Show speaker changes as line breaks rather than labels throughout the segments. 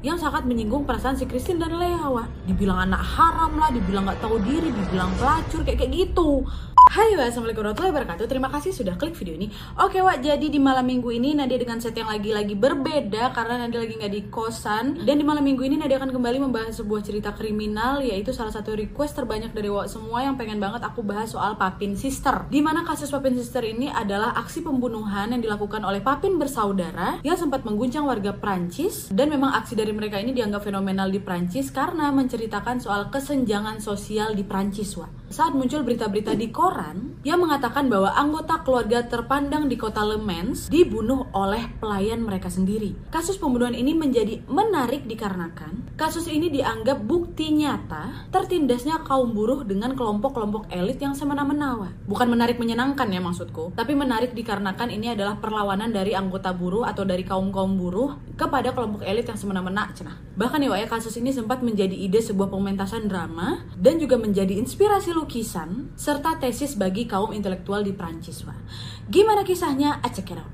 yang sangat menyinggung perasaan si Christine dan Lea, Wak. Dibilang anak haram lah, dibilang nggak tahu diri, dibilang pelacur kayak kayak gitu. Hai wa, assalamualaikum warahmatullahi wabarakatuh. Terima kasih sudah klik video ini. Oke Wak, jadi di malam minggu ini Nadia dengan set yang lagi-lagi berbeda karena Nadia lagi nggak di kosan. Dan di malam minggu ini Nadia akan kembali membahas sebuah cerita kriminal, yaitu salah satu request terbanyak dari Wak semua yang pengen banget aku bahas soal Papin Sister. Di mana kasus Papin Sister ini adalah aksi pembunuhan yang dilakukan oleh Papin bersaudara yang sempat mengguncang warga Prancis dan memang aksi dari mereka ini dianggap fenomenal di Prancis karena menceritakan soal kesenjangan sosial di Prancis, Wak saat muncul berita-berita di koran yang mengatakan bahwa anggota keluarga terpandang di kota Le Mans dibunuh oleh pelayan mereka sendiri. Kasus pembunuhan ini menjadi menarik dikarenakan kasus ini dianggap bukti nyata tertindasnya kaum buruh dengan kelompok-kelompok elit yang semena-mena. Bukan menarik menyenangkan ya maksudku, tapi menarik dikarenakan ini adalah perlawanan dari anggota buruh atau dari kaum-kaum buruh kepada kelompok elit yang semena-mena cenah. Bahkan ya, ya kasus ini sempat menjadi ide sebuah pementasan drama dan juga menjadi inspirasi lukisan serta tesis bagi kaum intelektual di Prancis. Wah. Gimana kisahnya? Check it out.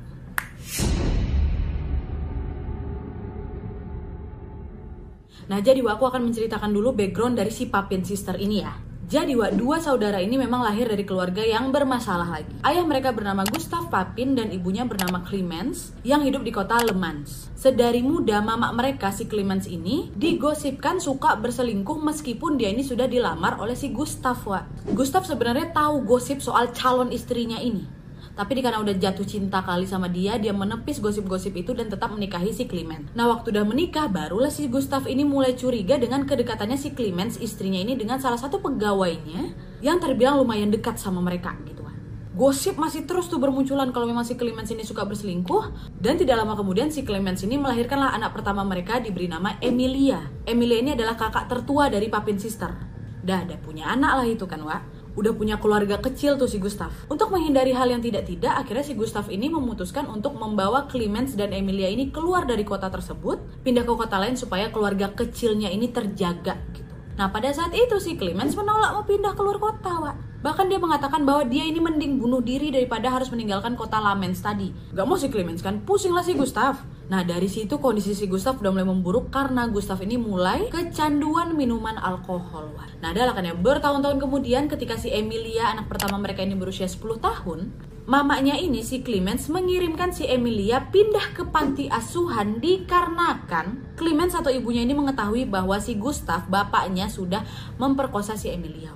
Nah, jadi aku akan menceritakan dulu background dari si Papin Sister ini ya. Jadi, dua saudara ini memang lahir dari keluarga yang bermasalah lagi. Ayah mereka bernama Gustav Papin dan ibunya bernama Clemens yang hidup di kota Le Mans. Sedari muda, mama mereka si Clemens ini digosipkan suka berselingkuh meskipun dia ini sudah dilamar oleh si Gustav, Wak. Gustav sebenarnya tahu gosip soal calon istrinya ini. Tapi karena udah jatuh cinta kali sama dia, dia menepis gosip-gosip itu dan tetap menikahi si Clement. Nah waktu udah menikah, barulah si Gustav ini mulai curiga dengan kedekatannya si Clemens istrinya ini dengan salah satu pegawainya yang terbilang lumayan dekat sama mereka gitu kan. Gosip masih terus tuh bermunculan kalau memang si Clemens ini suka berselingkuh dan tidak lama kemudian si Clemens ini melahirkanlah anak pertama mereka diberi nama Emilia. Emilia ini adalah kakak tertua dari Papin Sister. Dah ada punya anak lah itu kan, Wak udah punya keluarga kecil tuh si Gustav. Untuk menghindari hal yang tidak-tidak, akhirnya si Gustav ini memutuskan untuk membawa Clemens dan Emilia ini keluar dari kota tersebut, pindah ke kota lain supaya keluarga kecilnya ini terjaga gitu. Nah pada saat itu si Clemens menolak mau pindah keluar kota, Wak. Bahkan dia mengatakan bahwa dia ini mending bunuh diri daripada harus meninggalkan kota Lamens tadi. Gak mau si Clemens kan, pusing lah si Gustav. Nah dari situ kondisi si Gustav udah mulai memburuk karena Gustav ini mulai kecanduan minuman alkohol. Nah adalah kan ya bertahun-tahun kemudian ketika si Emilia anak pertama mereka ini berusia 10 tahun, mamanya ini si Clemens mengirimkan si Emilia pindah ke panti asuhan dikarenakan Clemens atau ibunya ini mengetahui bahwa si Gustav bapaknya sudah memperkosa si Emilia.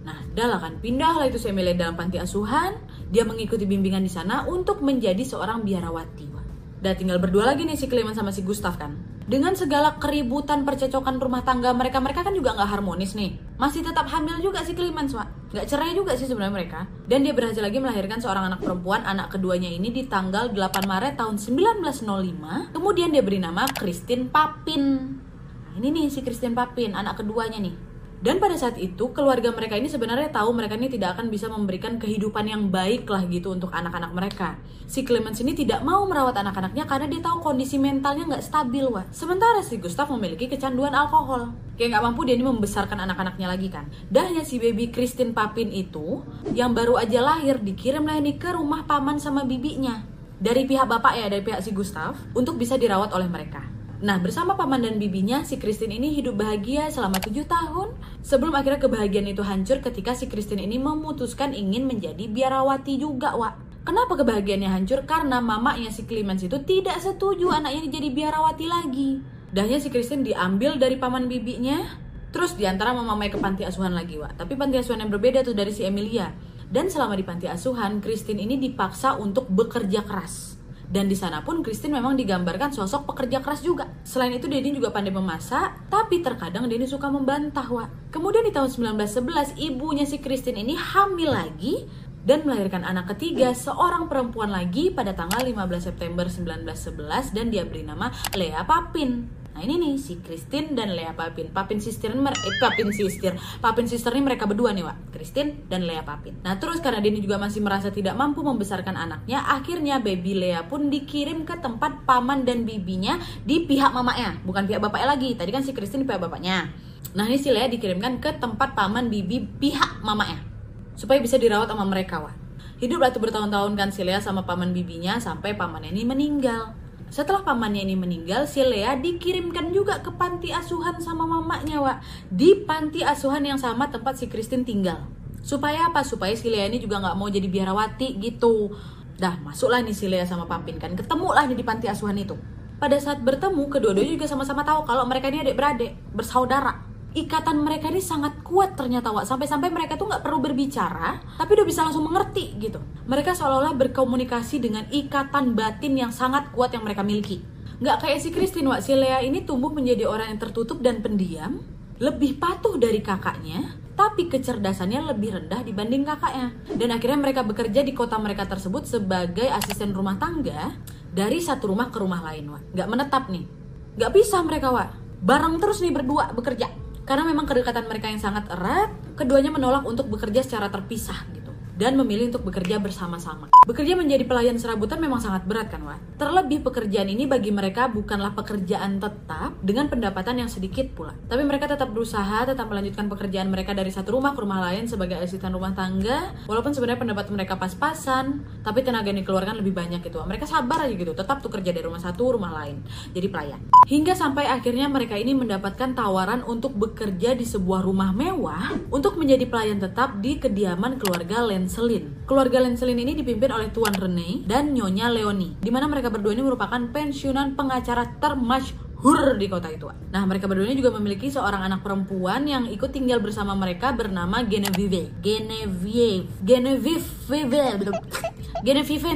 Nah, adalah kan pindahlah itu si Emilia dalam panti asuhan, dia mengikuti bimbingan di sana untuk menjadi seorang biarawati. Udah tinggal berdua lagi nih si Clement sama si Gustav kan. Dengan segala keributan percecokan rumah tangga mereka, mereka kan juga nggak harmonis nih. Masih tetap hamil juga si Clement, Wak. Nggak cerai juga sih sebenarnya mereka. Dan dia berhasil lagi melahirkan seorang anak perempuan, anak keduanya ini di tanggal 8 Maret tahun 1905. Kemudian dia beri nama Christine Papin. Nah, ini nih si Christine Papin, anak keduanya nih. Dan pada saat itu keluarga mereka ini sebenarnya tahu mereka ini tidak akan bisa memberikan kehidupan yang baik lah gitu untuk anak-anak mereka. Si Clemens ini tidak mau merawat anak-anaknya karena dia tahu kondisi mentalnya nggak stabil wah. Sementara si Gustav memiliki kecanduan alkohol. Kayak nggak mampu dia ini membesarkan anak-anaknya lagi kan. Dahnya si baby Christine Papin itu yang baru aja lahir dikirim lah ini ke rumah paman sama bibinya. Dari pihak bapak ya, dari pihak si Gustav untuk bisa dirawat oleh mereka. Nah, bersama paman dan bibinya, si Christine ini hidup bahagia selama tujuh tahun. Sebelum akhirnya kebahagiaan itu hancur ketika si Christine ini memutuskan ingin menjadi biarawati juga, Wak. Kenapa kebahagiaannya hancur? Karena mamanya si Clemens itu tidak setuju anaknya jadi biarawati lagi. Dahnya si Christine diambil dari paman bibinya, terus di antara memamai ke panti asuhan lagi, Wak. Tapi panti asuhan yang berbeda tuh dari si Emilia. Dan selama di panti asuhan, Christine ini dipaksa untuk bekerja keras dan di sana pun Christine memang digambarkan sosok pekerja keras juga. Selain itu Denny juga pandai memasak, tapi terkadang Denny suka membantah, Wak. Kemudian di tahun 1911 ibunya si Christine ini hamil lagi dan melahirkan anak ketiga seorang perempuan lagi pada tanggal 15 September 1911 dan dia beri nama Lea Papin. Nah ini nih si Christine dan Lea Papin. Papin sister ini eh Papin sister. Papin sister ini mereka berdua nih, Wak. Christine dan Lea Papin. Nah, terus karena Denny juga masih merasa tidak mampu membesarkan anaknya, akhirnya baby Lea pun dikirim ke tempat paman dan bibinya di pihak mamanya, bukan pihak bapaknya lagi. Tadi kan si Christine pihak bapaknya. Nah, ini si Lea dikirimkan ke tempat paman bibi pihak mamanya supaya bisa dirawat sama mereka, Wak. Hidup tuh bertahun-tahun kan si Lea sama paman bibinya sampai paman ini meninggal. Setelah pamannya ini meninggal, si Lea dikirimkan juga ke panti asuhan sama mamanya, Wak. Di panti asuhan yang sama tempat si Christine tinggal. Supaya apa? Supaya si Lea ini juga nggak mau jadi biarawati gitu. Dah, masuklah nih si Lea sama Papin kan. Ketemulah nih di panti asuhan itu. Pada saat bertemu, kedua-duanya juga sama-sama tahu kalau mereka ini adik-beradik, bersaudara ikatan mereka ini sangat kuat ternyata Wak. Sampai-sampai mereka tuh nggak perlu berbicara tapi udah bisa langsung mengerti gitu. Mereka seolah-olah berkomunikasi dengan ikatan batin yang sangat kuat yang mereka miliki. Nggak kayak si Christine Wak. Si Lea ini tumbuh menjadi orang yang tertutup dan pendiam lebih patuh dari kakaknya tapi kecerdasannya lebih rendah dibanding kakaknya. Dan akhirnya mereka bekerja di kota mereka tersebut sebagai asisten rumah tangga dari satu rumah ke rumah lain Wak. Nggak menetap nih. Nggak bisa mereka Wak. Bareng terus nih berdua bekerja karena memang kedekatan mereka yang sangat erat, keduanya menolak untuk bekerja secara terpisah gitu dan memilih untuk bekerja bersama-sama. Bekerja menjadi pelayan serabutan memang sangat berat kan, Wak? Terlebih pekerjaan ini bagi mereka bukanlah pekerjaan tetap dengan pendapatan yang sedikit pula. Tapi mereka tetap berusaha, tetap melanjutkan pekerjaan mereka dari satu rumah ke rumah lain sebagai asisten rumah tangga, walaupun sebenarnya pendapat mereka pas-pasan, tapi tenaga yang dikeluarkan lebih banyak gitu. Mereka sabar aja gitu, tetap tuh kerja dari rumah satu rumah lain, jadi pelayan. Hingga sampai akhirnya mereka ini mendapatkan tawaran untuk bekerja di sebuah rumah mewah untuk menjadi pelayan tetap di kediaman keluarga Lens Lenselin. Keluarga Lenselin ini dipimpin oleh Tuan Rene dan Nyonya Leoni, di mana mereka berdua ini merupakan pensiunan pengacara termasyhur di kota itu. Nah, mereka berdua ini juga memiliki seorang anak perempuan yang ikut tinggal bersama mereka bernama Genevieve. Genevieve. Genevieve. Genevieve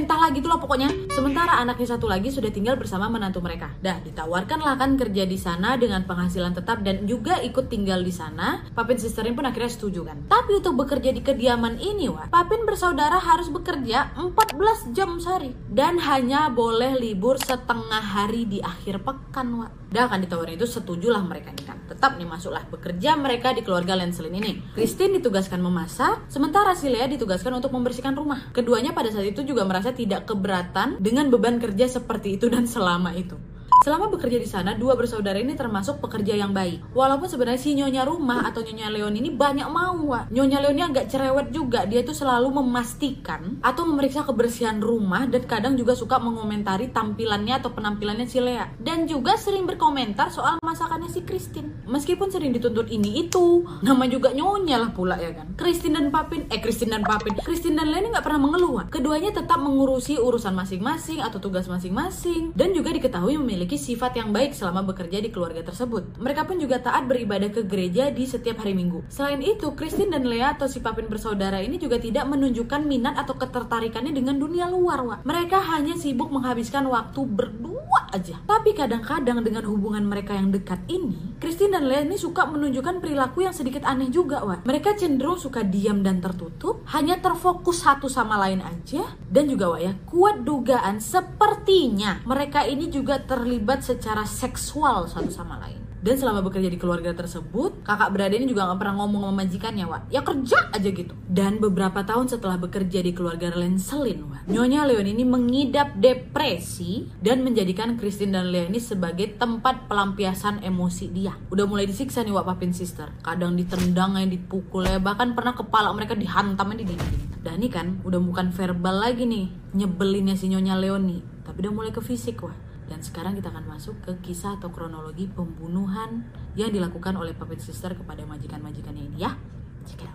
entahlah gitu loh pokoknya. Sementara anaknya satu lagi sudah tinggal bersama menantu mereka. Dah ditawarkanlah kan kerja di sana dengan penghasilan tetap dan juga ikut tinggal di sana. Papin sisterin pun akhirnya setuju kan. Tapi untuk bekerja di kediaman ini, Wak, Papin bersaudara harus bekerja 14 jam sehari dan hanya boleh libur setengah hari di akhir pekan, Wak. Dah akan ditawarin itu setujulah mereka ini kan. Tetap nih masuklah bekerja mereka di keluarga Lenselin ini. Christine ditugaskan memasak, sementara si Lea ditugaskan untuk membersihkan rumah. Keduanya pada saat itu juga merasa tidak keberatan dengan beban kerja seperti itu dan selama itu. Selama bekerja di sana, dua bersaudara ini termasuk pekerja yang baik. Walaupun sebenarnya si Nyonya rumah atau Nyonya Leon ini banyak mau, Wak. Nyonya Leon ini agak cerewet juga. Dia itu selalu memastikan atau memeriksa kebersihan rumah dan kadang juga suka mengomentari tampilannya atau penampilannya si Lea. Dan juga sering berkomentar soal masakannya si Christine. Meskipun sering dituntut ini itu, nama juga Nyonya lah pula ya kan. Christine dan Papin, eh Christine dan Papin, Christine dan Lea ini nggak pernah mengeluh. Keduanya tetap mengurusi urusan masing-masing atau tugas masing-masing dan juga diketahui memiliki memiliki sifat yang baik selama bekerja di keluarga tersebut. Mereka pun juga taat beribadah ke gereja di setiap hari Minggu. Selain itu, Christine dan Lea atau si Papin bersaudara ini juga tidak menunjukkan minat atau ketertarikannya dengan dunia luar, Wak. Mereka hanya sibuk menghabiskan waktu berdua aja. Tapi kadang-kadang dengan hubungan mereka yang dekat ini, Christine dan Lea ini suka menunjukkan perilaku yang sedikit aneh juga, Wak. Mereka cenderung suka diam dan tertutup, hanya terfokus satu sama lain aja, dan juga, Wak ya, kuat dugaan sepertinya mereka ini juga terlibat terlibat secara seksual satu sama lain. Dan selama bekerja di keluarga tersebut, kakak beradik ini juga gak pernah ngomong sama majikannya, Wak. Ya kerja aja gitu. Dan beberapa tahun setelah bekerja di keluarga Lenselin, Wak, Nyonya Leon ini mengidap depresi dan menjadikan Christine dan Leon ini sebagai tempat pelampiasan emosi dia. Udah mulai disiksa nih, Wak, Papin Sister. Kadang ditendang, dipukul, ya. Bahkan pernah kepala mereka dihantamnya di dinding. Dan ini kan udah bukan verbal lagi nih, nyebelinnya si Nyonya Leoni. Tapi udah mulai ke fisik, Wak dan sekarang kita akan masuk ke kisah atau kronologi pembunuhan yang dilakukan oleh puppet sister kepada majikan-majikannya ini ya. Check.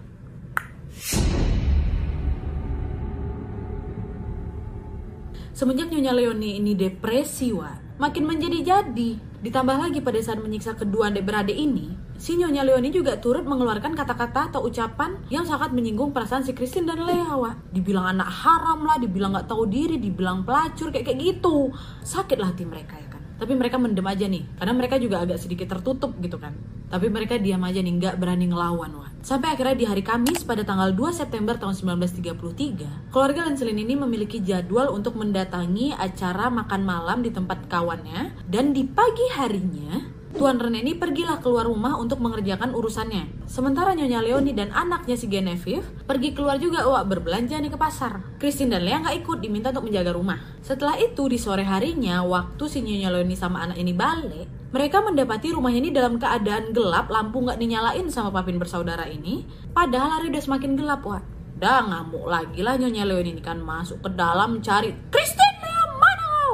Semenjak Nyonya Leoni ini depresi, wa, makin menjadi-jadi. Ditambah lagi pada saat menyiksa kedua adik-beradik ini, si Nyonya Leoni juga turut mengeluarkan kata-kata atau ucapan yang sangat menyinggung perasaan si Christine dan Lea. Dibilang anak haram lah, dibilang gak tahu diri, dibilang pelacur, kayak kayak gitu. Sakit lah hati mereka ya kan. Tapi mereka mendem aja nih, karena mereka juga agak sedikit tertutup gitu kan. Tapi mereka diam aja nih, nggak berani ngelawan, Wak. Sampai akhirnya di hari Kamis pada tanggal 2 September tahun 1933, keluarga Lancelin ini memiliki jadwal untuk mendatangi acara makan malam di tempat kawannya. Dan di pagi harinya, Tuan Rene ini pergilah keluar rumah untuk mengerjakan urusannya. Sementara Nyonya Leoni dan anaknya si Genevieve pergi keluar juga wah berbelanja nih ke pasar. Christine dan Lea nggak ikut diminta untuk menjaga rumah. Setelah itu di sore harinya waktu si Nyonya Leoni sama anak ini balik, mereka mendapati rumahnya ini dalam keadaan gelap, lampu nggak dinyalain sama papin bersaudara ini. Padahal hari udah semakin gelap, wah. Dah ngamuk lagi lah Nyonya Leoni ini kan masuk ke dalam cari Christine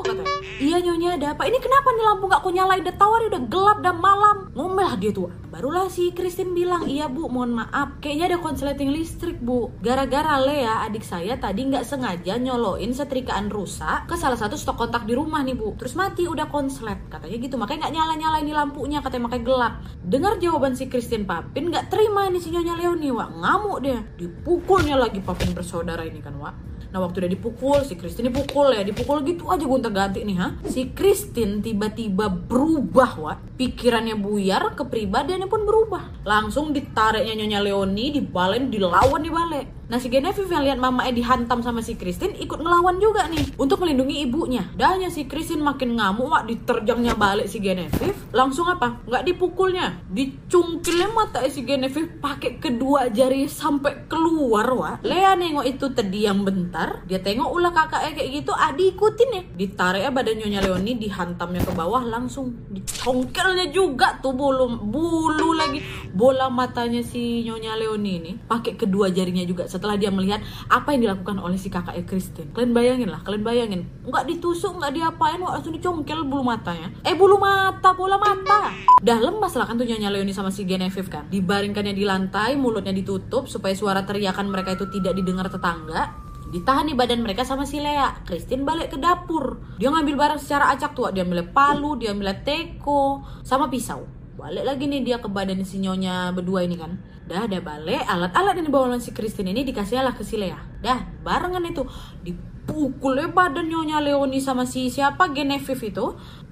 katanya. Iya nyonya ada apa? Ini kenapa nih lampu gak kau nyalain? Udah tawar udah gelap dan malam. Ngomel dia tuh. Barulah si Christine bilang, iya bu mohon maaf. Kayaknya ada konsleting listrik bu. Gara-gara Lea adik saya tadi nggak sengaja nyoloin setrikaan rusak ke salah satu stok kontak di rumah nih bu. Terus mati udah konslet. Katanya gitu makanya nggak nyala-nyala ini lampunya katanya makanya gelap. Dengar jawaban si Christine Papin nggak terima ini si Nyonya Leoni wak ngamuk dia. Dipukulnya lagi Papin bersaudara ini kan wak. Nah waktu dia dipukul, si Christine dipukul ya, dipukul gitu aja gonta ganti nih ha. Si Christine tiba-tiba berubah wah, pikirannya buyar, kepribadiannya pun berubah. Langsung ditariknya Nyonya Leoni, dibalen, dilawan dibalik. Nah si Genevieve yang lihat mamanya dihantam sama si Christine ikut ngelawan juga nih untuk melindungi ibunya. Dahnya si Christine makin ngamuk wak diterjangnya balik si Genevieve. Langsung apa? Nggak dipukulnya, dicungkilnya mata si Genevieve pakai kedua jari sampai keluar wak. Lea nengok itu terdiam bentar, dia tengok ulah kakaknya kayak gitu, adi ikutin ya. Ditarik ya badan Nyonya Leoni, dihantamnya ke bawah langsung dicongkelnya juga tuh bulu bulu lagi bola matanya si Nyonya Leoni ini pakai kedua jarinya juga setelah dia melihat apa yang dilakukan oleh si kakaknya Christine. Kalian bayangin lah, kalian bayangin. Nggak ditusuk, nggak diapain, langsung dicongkel bulu matanya. Eh bulu mata, bola mata. Udah lemas lah kan tuh Nyonya Leoni sama si Genevieve kan. Dibaringkannya di lantai, mulutnya ditutup supaya suara teriakan mereka itu tidak didengar tetangga. Ditahan di badan mereka sama si Lea. Christine balik ke dapur. Dia ngambil barang secara acak tuh. Dia ambil palu, dia ambil teko, sama pisau. Balik lagi nih dia ke badan si Nyonya berdua ini kan. Dah, ada balik, alat-alat yang dibawa oleh si Christine ini dikasih lah ke si Lea. Dah, barengan itu dipukulnya badan Nyonya Leoni sama si siapa Genevieve itu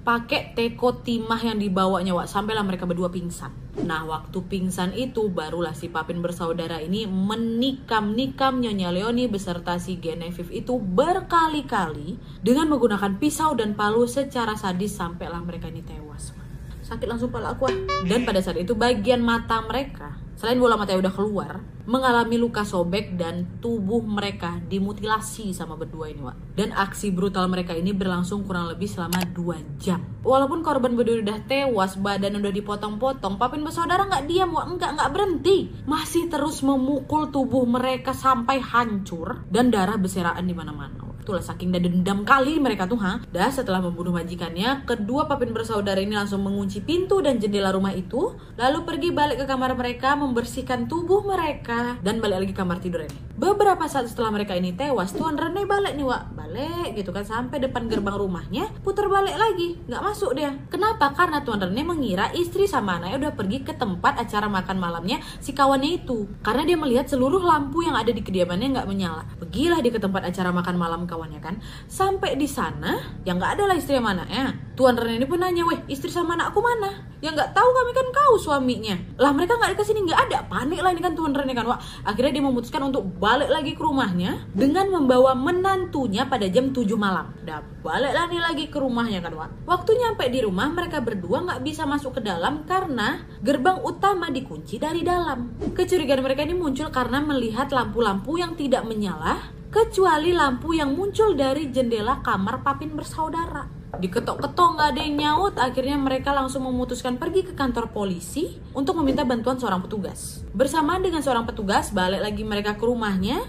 pakai teko timah yang dibawanya Wak sampailah mereka berdua pingsan. Nah, waktu pingsan itu barulah si Papin bersaudara ini menikam-nikam Nyonya Leoni beserta si Genevieve itu berkali-kali dengan menggunakan pisau dan palu secara sadis sampailah mereka ini tewas. Sakit langsung pala aku ah. Dan pada saat itu bagian mata mereka selain bola mata yang udah keluar, mengalami luka sobek dan tubuh mereka dimutilasi sama berdua ini, Wak. Dan aksi brutal mereka ini berlangsung kurang lebih selama 2 jam. Walaupun korban berdua udah tewas, badan udah dipotong-potong, Papin bersaudara nggak diam, Wak. Enggak, nggak berhenti. Masih terus memukul tubuh mereka sampai hancur dan darah berserakan di mana-mana. Itulah saking dan dendam kali mereka tuh ha. Dah setelah membunuh majikannya, kedua papin bersaudara ini langsung mengunci pintu dan jendela rumah itu, lalu pergi balik ke kamar mereka membersihkan tubuh mereka dan balik lagi kamar tidur ini. Beberapa saat setelah mereka ini tewas, Tuan Rene balik nih, Wak. Balik gitu kan sampai depan gerbang rumahnya, putar balik lagi, nggak masuk dia. Kenapa? Karena Tuan Rene mengira istri sama anaknya udah pergi ke tempat acara makan malamnya si kawannya itu. Karena dia melihat seluruh lampu yang ada di kediamannya nggak menyala. Pergilah dia ke tempat acara makan malam kawannya kan. Sampai di sana, yang nggak ada lah istri sama anaknya. Tuan Rene ini pun nanya, weh istri sama anakku mana? Yang nggak tahu kami kan kau suaminya. Lah mereka nggak ke sini nggak ada. Panik lah ini kan Tuan Rene kan. Wah, akhirnya dia memutuskan untuk balik lagi ke rumahnya dengan membawa menantunya pada jam 7 malam. Dan baliklah nih lagi ke rumahnya kan, Wak. Waktu nyampe di rumah mereka berdua nggak bisa masuk ke dalam karena gerbang utama dikunci dari dalam. Kecurigaan mereka ini muncul karena melihat lampu-lampu yang tidak menyala kecuali lampu yang muncul dari jendela kamar Papin bersaudara. Diketok-ketok nggak ada yang nyaut, akhirnya mereka langsung memutuskan pergi ke kantor polisi untuk meminta bantuan seorang petugas. Bersamaan dengan seorang petugas, balik lagi mereka ke rumahnya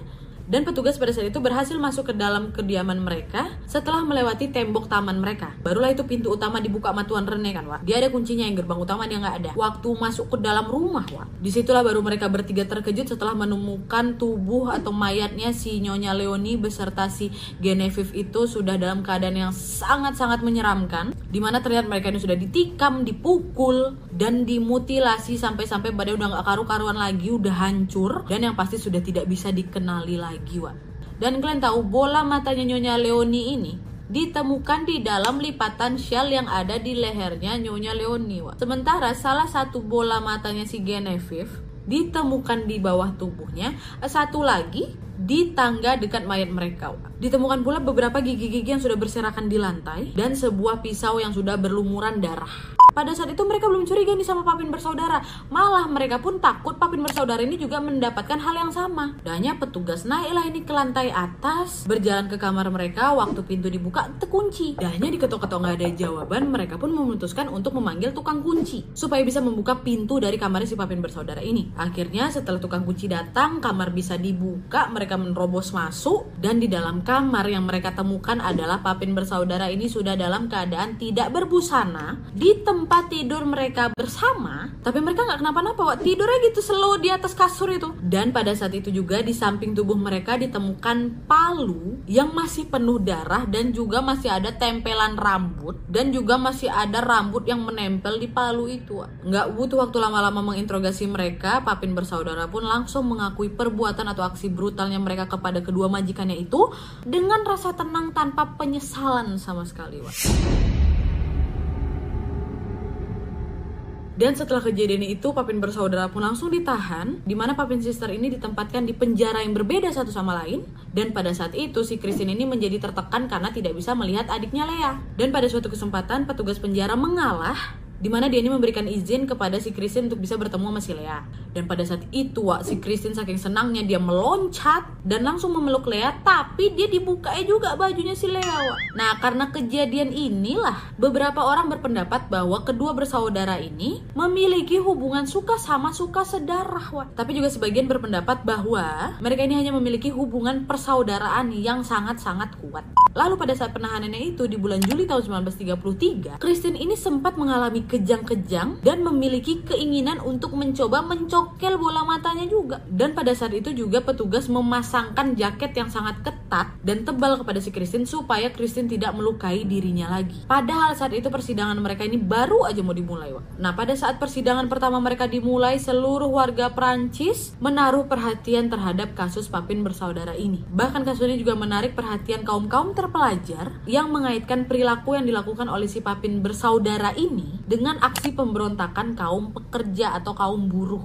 dan petugas pada saat itu berhasil masuk ke dalam kediaman mereka setelah melewati tembok taman mereka. Barulah itu pintu utama dibuka sama Tuan Rene kan, Wak. Dia ada kuncinya yang gerbang utama dia nggak ada. Waktu masuk ke dalam rumah, Wak. Di situlah baru mereka bertiga terkejut setelah menemukan tubuh atau mayatnya si Nyonya Leoni beserta si Genevieve itu sudah dalam keadaan yang sangat-sangat menyeramkan. Di mana terlihat mereka ini sudah ditikam, dipukul, dan dimutilasi sampai-sampai badannya udah nggak karu-karuan lagi, udah hancur. Dan yang pasti sudah tidak bisa dikenali lagi lagi Wak. Dan kalian tahu bola matanya Nyonya Leoni ini ditemukan di dalam lipatan shell yang ada di lehernya Nyonya Leoni Wak. Sementara salah satu bola matanya si Genevieve ditemukan di bawah tubuhnya, satu lagi di tangga dekat mayat mereka. Wak. Ditemukan pula beberapa gigi-gigi yang sudah berserakan di lantai dan sebuah pisau yang sudah berlumuran darah. Pada saat itu mereka belum curiga nih sama Papin bersaudara. Malah mereka pun takut Papin bersaudara ini juga mendapatkan hal yang sama. Danya petugas naiklah ini ke lantai atas, berjalan ke kamar mereka. Waktu pintu dibuka terkunci. Danya diketok-ketok nggak ada jawaban, mereka pun memutuskan untuk memanggil tukang kunci supaya bisa membuka pintu dari kamar si Papin bersaudara ini. Akhirnya setelah tukang kunci datang, kamar bisa dibuka, mereka menerobos masuk dan di dalam kamar yang mereka temukan adalah Papin bersaudara ini sudah dalam keadaan tidak berbusana di tempat tidur mereka bersama. Tapi mereka nggak kenapa-napa, Wak. tidurnya gitu slow di atas kasur itu. Dan pada saat itu juga di samping tubuh mereka ditemukan palu yang masih penuh darah dan juga masih ada tempelan rambut dan juga masih ada rambut yang menempel di palu itu. Nggak butuh waktu lama-lama menginterogasi mereka, Papin bersaudara pun langsung mengakui perbuatan atau aksi brutalnya mereka kepada kedua majikannya itu dengan rasa tenang tanpa penyesalan sama sekali. Wak. Dan setelah kejadian itu, Papin bersaudara pun langsung ditahan, di mana Papin sister ini ditempatkan di penjara yang berbeda satu sama lain. Dan pada saat itu, si Christine ini menjadi tertekan karena tidak bisa melihat adiknya Lea. Dan pada suatu kesempatan, petugas penjara mengalah di mana dia ini memberikan izin kepada si Christine untuk bisa bertemu sama si Lea. Dan pada saat itu, Wak, si Christine saking senangnya dia meloncat dan langsung memeluk Lea, tapi dia dibuka juga bajunya si Lea, Wak. Nah, karena kejadian inilah beberapa orang berpendapat bahwa kedua bersaudara ini memiliki hubungan suka sama suka sedarah, Wak. Tapi juga sebagian berpendapat bahwa mereka ini hanya memiliki hubungan persaudaraan yang sangat-sangat kuat. Lalu pada saat penahanannya itu di bulan Juli tahun 1933, Christine ini sempat mengalami kejang-kejang dan memiliki keinginan untuk mencoba mencokel bola matanya juga. Dan pada saat itu juga petugas memasangkan jaket yang sangat ketat dan tebal kepada si Christine supaya Christine tidak melukai dirinya lagi. Padahal saat itu persidangan mereka ini baru aja mau dimulai. Wak. Nah pada saat persidangan pertama mereka dimulai seluruh warga Prancis menaruh perhatian terhadap kasus Papin bersaudara ini. Bahkan kasus ini juga menarik perhatian kaum-kaum terpelajar yang mengaitkan perilaku yang dilakukan oleh si Papin bersaudara ini dengan aksi pemberontakan kaum pekerja atau kaum buruh.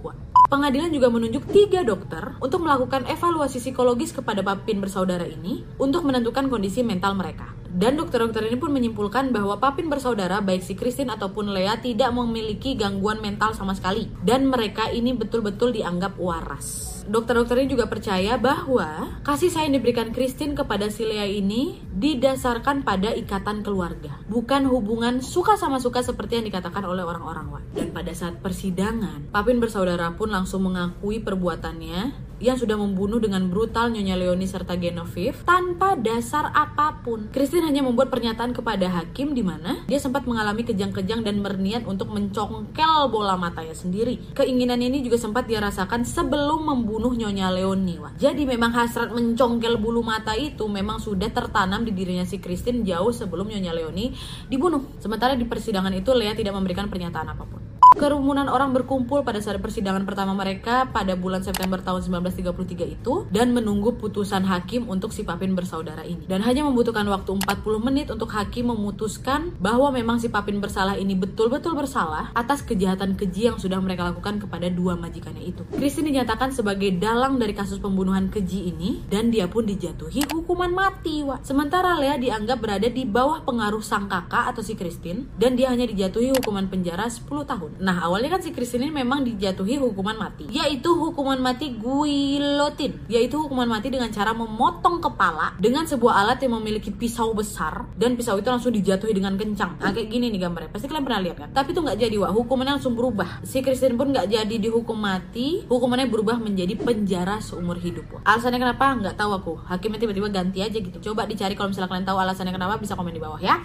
Pengadilan juga menunjuk tiga dokter untuk melakukan evaluasi psikologis kepada Papin bersaudara ini untuk menentukan kondisi mental mereka. Dan dokter-dokter ini pun menyimpulkan bahwa Papin bersaudara baik si Christine ataupun Lea tidak memiliki gangguan mental sama sekali dan mereka ini betul-betul dianggap waras. Dokter-dokter ini juga percaya bahwa kasih sayang diberikan Christine kepada si Lea ini didasarkan pada ikatan keluarga, bukan hubungan suka sama suka seperti yang dikatakan oleh orang-orang. Dan pada saat persidangan, Papin bersaudara pun langsung mengakui perbuatannya yang sudah membunuh dengan brutal Nyonya Leoni serta Genevieve tanpa dasar apa pun. Christine hanya membuat pernyataan kepada hakim di mana dia sempat mengalami kejang-kejang dan berniat untuk mencongkel bola matanya sendiri. Keinginan ini juga sempat dia rasakan sebelum membunuh Nyonya Leoni. Wah. Jadi memang hasrat mencongkel bulu mata itu memang sudah tertanam di dirinya si Christine jauh sebelum Nyonya Leoni dibunuh. Sementara di persidangan itu Lea tidak memberikan pernyataan apa pun. Kerumunan orang berkumpul pada saat persidangan pertama mereka pada bulan September tahun 1933 itu dan menunggu putusan hakim untuk si Papin bersaudara ini. Dan hanya membutuhkan waktu 40 menit untuk hakim memutuskan bahwa memang si Papin bersalah ini betul-betul bersalah atas kejahatan keji yang sudah mereka lakukan kepada dua majikannya itu. Christine dinyatakan sebagai dalang dari kasus pembunuhan keji ini dan dia pun dijatuhi hukuman mati. Wak. Sementara Lea dianggap berada di bawah pengaruh sang kakak atau si Christine dan dia hanya dijatuhi hukuman penjara 10 tahun. Nah awalnya kan si Christine ini memang dijatuhi hukuman mati. Yaitu hukuman mati guillotine Yaitu hukuman mati dengan cara memotong kepala Dengan sebuah alat yang memiliki pisau besar Dan pisau itu langsung dijatuhi dengan kencang. Nah kayak gini nih gambarnya. Pasti kalian pernah lihat kan? Tapi itu nggak jadi wah Hukumannya langsung berubah. Si Christine pun nggak jadi dihukum mati. Hukumannya berubah menjadi penjara seumur hidup wah. Alasannya kenapa? Nggak tahu aku. Hakimnya tiba-tiba ganti aja gitu. Coba dicari kalau misalnya kalian tahu alasannya kenapa Bisa komen di bawah ya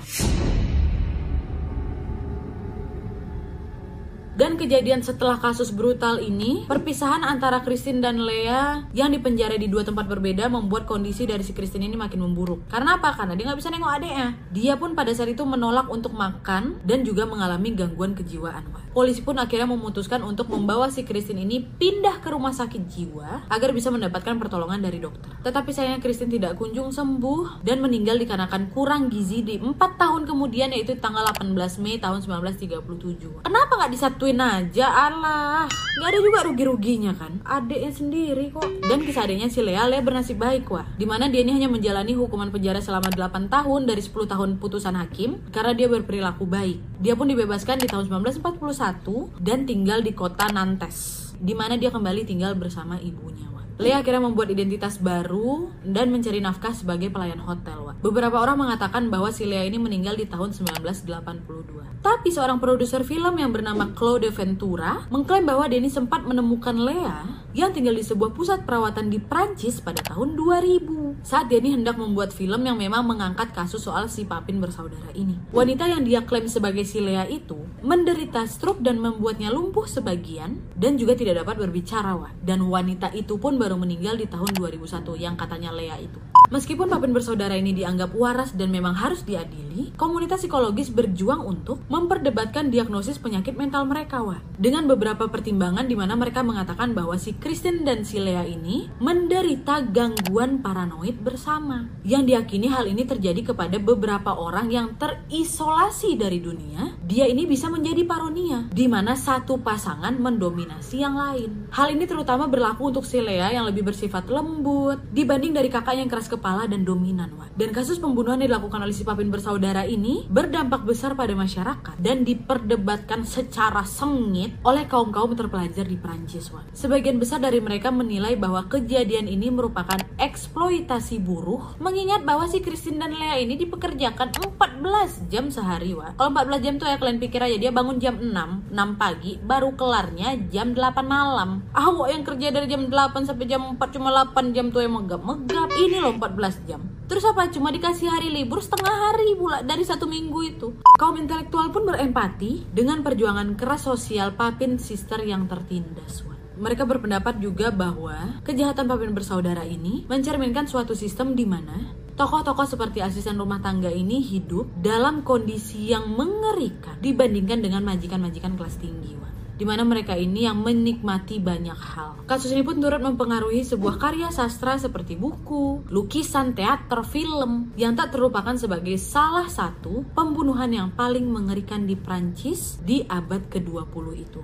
Dan kejadian setelah kasus brutal ini, perpisahan antara Christine dan Lea yang dipenjara di dua tempat berbeda membuat kondisi dari si Christine ini makin memburuk. Karena apa? Karena dia nggak bisa nengok adiknya. Dia pun pada saat itu menolak untuk makan dan juga mengalami gangguan kejiwaan. Polisi pun akhirnya memutuskan untuk membawa si Christine ini pindah ke rumah sakit jiwa agar bisa mendapatkan pertolongan dari dokter. Tetapi sayangnya Christine tidak kunjung sembuh dan meninggal dikarenakan kurang gizi di 4 tahun kemudian yaitu tanggal 18 Mei tahun 1937. Kenapa nggak disatuin bantuin aja Allah nggak ada juga rugi-ruginya kan? Adiknya sendiri kok. Dan kisah adiknya si Lea Lea bernasib baik wah. Di mana dia ini hanya menjalani hukuman penjara selama 8 tahun dari 10 tahun putusan hakim karena dia berperilaku baik. Dia pun dibebaskan di tahun 1941 dan tinggal di kota Nantes di mana dia kembali tinggal bersama ibunya wah Lea akhirnya membuat identitas baru dan mencari nafkah sebagai pelayan hotel. Beberapa orang mengatakan bahwa si Lea ini meninggal di tahun 1982. Tapi seorang produser film yang bernama Claude Ventura mengklaim bahwa Denny sempat menemukan Lea yang tinggal di sebuah pusat perawatan di Prancis pada tahun 2000. Saat Denny hendak membuat film yang memang mengangkat kasus soal si Papin bersaudara ini. Wanita yang dia klaim sebagai si Lea itu menderita stroke dan membuatnya lumpuh sebagian dan juga tidak dapat berbicara. Wah. Dan wanita itu pun baru meninggal di tahun 2001 yang katanya Lea itu. Meskipun Papin bersaudara ini dianggap waras dan memang harus diadili, komunitas psikologis berjuang untuk memperdebatkan diagnosis penyakit mental mereka, wah. Dengan beberapa pertimbangan di mana mereka mengatakan bahwa si Kristen dan si Lea ini menderita gangguan paranoid bersama. Yang diyakini hal ini terjadi kepada beberapa orang yang terisolasi dari dunia. Dia ini bisa menjadi paronia, di mana satu pasangan mendominasi yang lain. Hal ini terutama berlaku untuk si Lea yang lebih bersifat lembut dibanding dari kakak yang keras kepala dan dominan, Wan. Dan kasus pembunuhan yang dilakukan oleh si Papin bersaudara ini berdampak besar pada masyarakat dan diperdebatkan secara sengit oleh kaum-kaum terpelajar di Prancis, Wan. Sebagian besar dari mereka menilai bahwa kejadian ini merupakan eksploitasi buruh, mengingat bahwa si Christine dan Lea ini dipekerjakan 14 jam sehari, Wan. Kalau 14 jam tuh ya kalian pikir aja dia bangun jam 6, 6 pagi, baru kelarnya jam 8 malam. Awak yang kerja dari jam 8 sampai jam 4 cuma 8 jam tuh yang megap-megap. Ini loh 14 jam. Terus apa? Cuma dikasih hari libur setengah hari pula dari satu minggu itu. Kaum intelektual pun berempati dengan perjuangan keras sosial Papin Sister yang tertindas. Wan. Mereka berpendapat juga bahwa kejahatan Papin bersaudara ini mencerminkan suatu sistem di mana tokoh-tokoh seperti asisten rumah tangga ini hidup dalam kondisi yang mengerikan dibandingkan dengan majikan-majikan kelas tinggi. Di mana mereka ini yang menikmati banyak hal. Kasus ini pun turut mempengaruhi sebuah karya sastra seperti buku, lukisan, teater, film yang tak terlupakan sebagai salah satu pembunuhan yang paling mengerikan di Prancis di abad ke-20 itu.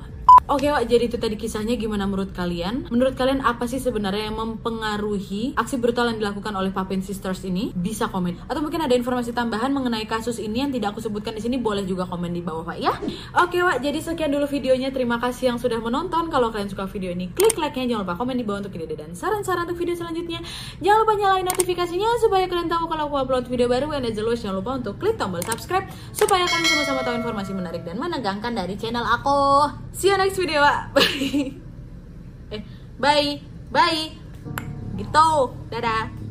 Oke Wak, jadi itu tadi kisahnya gimana menurut kalian? Menurut kalian apa sih sebenarnya yang mempengaruhi aksi brutal yang dilakukan oleh Papin Sisters ini? Bisa komen. Atau mungkin ada informasi tambahan mengenai kasus ini yang tidak aku sebutkan di sini boleh juga komen di bawah Pak ya. Oke Wak, jadi sekian dulu videonya. Terima kasih yang sudah menonton. Kalau kalian suka video ini, klik like-nya. Jangan lupa komen di bawah untuk ide dan saran-saran untuk video selanjutnya. Jangan lupa nyalain notifikasinya supaya kalian tahu kalau aku upload video baru. And as always, jangan lupa untuk klik tombol subscribe supaya kalian sama-sama tahu informasi menarik dan menegangkan dari channel aku. See you next video. Bye. Eh, bye. Bye. Gitu. Dadah.